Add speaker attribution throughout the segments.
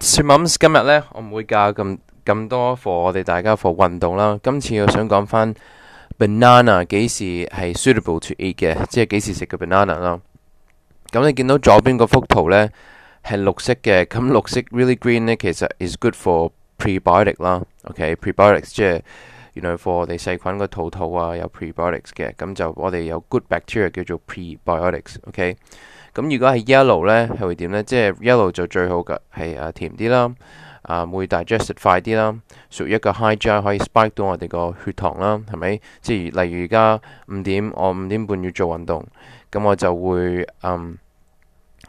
Speaker 1: 今日呢，我唔会教咁咁多课，我哋大家课运动啦。今次我想讲翻 banana 几时系 suitable to eat 嘅，即系几时食个 banana 啦。咁你见到左边嗰幅图呢，系绿色嘅，咁绿色 really green 呢，其实 is good for prebiotics 啦。OK，prebiotics 即系原来 for 我哋细菌个肚肚啊有 prebiotics 嘅，咁就我哋有 good bacteria 叫做 prebiotics。OK。咁如果係 yellow 咧，係會點咧？即係 yellow 就最好嘅，係啊甜啲啦，啊會 digest 得快啲啦，屬一個 high j a g a 可以 spike 到我哋個血糖啦，係咪？即係例如而家五點，我五點半要做運動，咁我就會嗯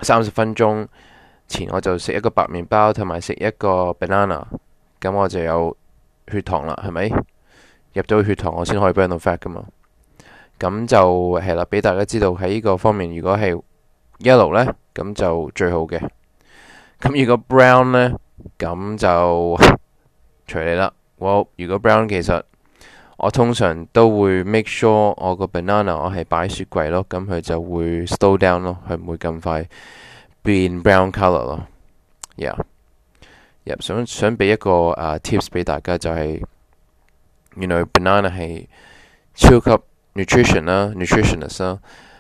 Speaker 1: 三十分鐘前我就食一個白麵包，同埋食一個 banana，咁我就有血糖啦，係咪？入到血糖我先可以 burn 到 fat 噶嘛。咁就係啦，俾大家知道喺呢個方面，如果係。一路咧，咁就最好嘅。咁如果 brown 咧，咁就随你啦。如果 brown 其實我通常都會 make sure 我個 banana 我係擺雪櫃咯，咁佢就會 slow down 咯，佢唔會咁快變 brown colour 咯。yeah，想想俾一個啊 tips 俾大家就係原 o banana 系超级 nutrition 啦 n u t r i t i o n i s t 啦